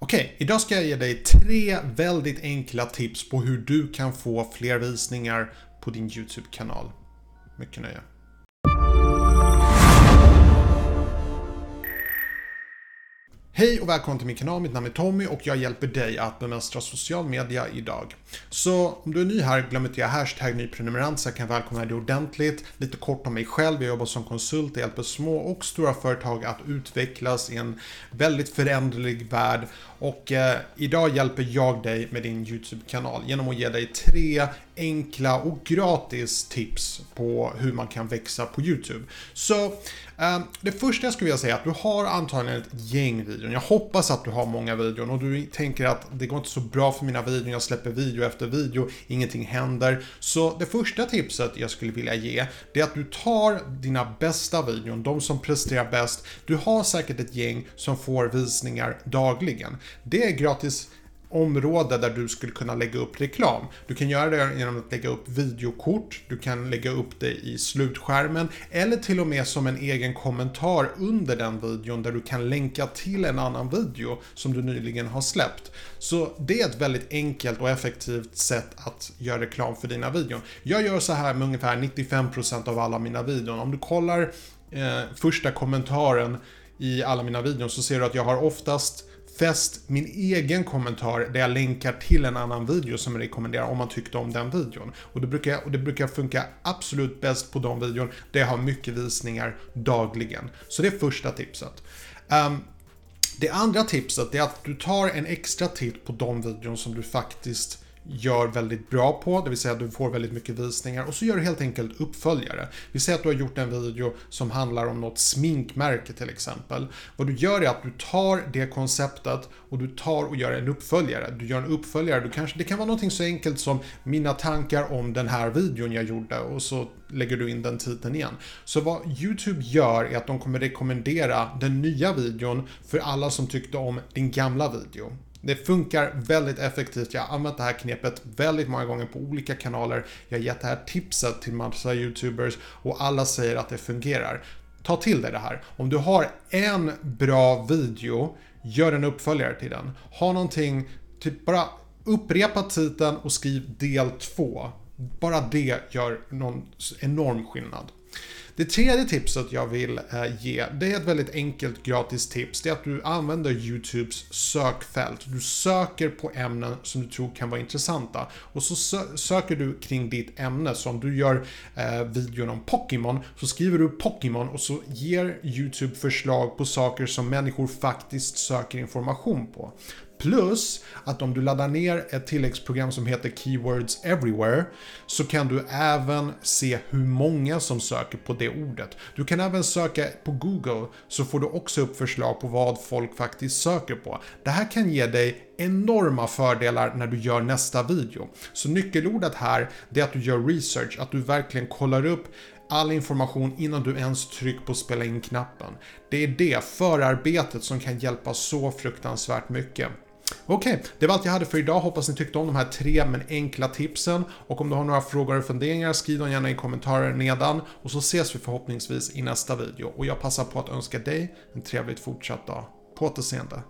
Okej, idag ska jag ge dig tre väldigt enkla tips på hur du kan få fler visningar på din YouTube-kanal. Mycket nöje. Hej och välkommen till min kanal, mitt namn är Tommy och jag hjälper dig att bemästra social media idag. Så om du är ny här, glöm inte att hashtag nyprenumerant så jag kan välkomna dig ordentligt. Lite kort om mig själv, jag jobbar som konsult, jag hjälper små och stora företag att utvecklas i en väldigt föränderlig värld. Och eh, idag hjälper jag dig med din YouTube-kanal genom att ge dig tre enkla och gratis tips på hur man kan växa på YouTube. Så ehm, det första jag skulle vilja säga är att du har antagligen ett gäng videon. Jag hoppas att du har många videon och du tänker att det går inte så bra för mina videon, jag släpper video efter video, ingenting händer. Så det första tipset jag skulle vilja ge, det är att du tar dina bästa videon, de som presterar bäst. Du har säkert ett gäng som får visningar dagligen. Det är gratis område där du skulle kunna lägga upp reklam. Du kan göra det genom att lägga upp videokort, du kan lägga upp det i slutskärmen eller till och med som en egen kommentar under den videon där du kan länka till en annan video som du nyligen har släppt. Så det är ett väldigt enkelt och effektivt sätt att göra reklam för dina videon. Jag gör så här med ungefär 95% av alla mina videon. Om du kollar eh, första kommentaren i alla mina videon så ser du att jag har oftast fäst min egen kommentar där jag länkar till en annan video som jag rekommenderar om man tyckte om den videon. Och det brukar, och det brukar funka absolut bäst på de videon där jag har mycket visningar dagligen. Så det är första tipset. Um, det andra tipset är att du tar en extra titt på de videon som du faktiskt gör väldigt bra på, det vill säga att du får väldigt mycket visningar och så gör du helt enkelt uppföljare. Vi säger att du har gjort en video som handlar om något sminkmärke till exempel. Vad du gör är att du tar det konceptet och du tar och gör en uppföljare. Du gör en uppföljare, du kanske, det kan vara någonting så enkelt som mina tankar om den här videon jag gjorde och så lägger du in den titeln igen. Så vad YouTube gör är att de kommer rekommendera den nya videon för alla som tyckte om din gamla video. Det funkar väldigt effektivt. Jag har använt det här knepet väldigt många gånger på olika kanaler. Jag har gett det här tipset till massa YouTubers och alla säger att det fungerar. Ta till dig det här. Om du har en bra video, gör en uppföljare till den. Ha någonting, typ bara upprepa titeln och skriv del 2. Bara det gör någon enorm skillnad. Det tredje tipset jag vill eh, ge, det är ett väldigt enkelt gratis tips. Det är att du använder YouTubes sökfält. Du söker på ämnen som du tror kan vara intressanta. Och så söker du kring ditt ämne. Så om du gör eh, videon om Pokémon så skriver du Pokémon och så ger YouTube förslag på saker som människor faktiskt söker information på. Plus att om du laddar ner ett tilläggsprogram som heter Keywords Everywhere så kan du även se hur många som söker på det ordet. Du kan även söka på Google så får du också upp förslag på vad folk faktiskt söker på. Det här kan ge dig enorma fördelar när du gör nästa video. Så nyckelordet här är att du gör research, att du verkligen kollar upp all information innan du ens trycker på spela in-knappen. Det är det förarbetet som kan hjälpa så fruktansvärt mycket. Okej, okay, det var allt jag hade för idag. Hoppas ni tyckte om de här tre men enkla tipsen. Och om du har några frågor och funderingar, skriv dem gärna i kommentarer nedan. Och så ses vi förhoppningsvis i nästa video. Och jag passar på att önska dig en trevligt fortsatt dag. På återseende.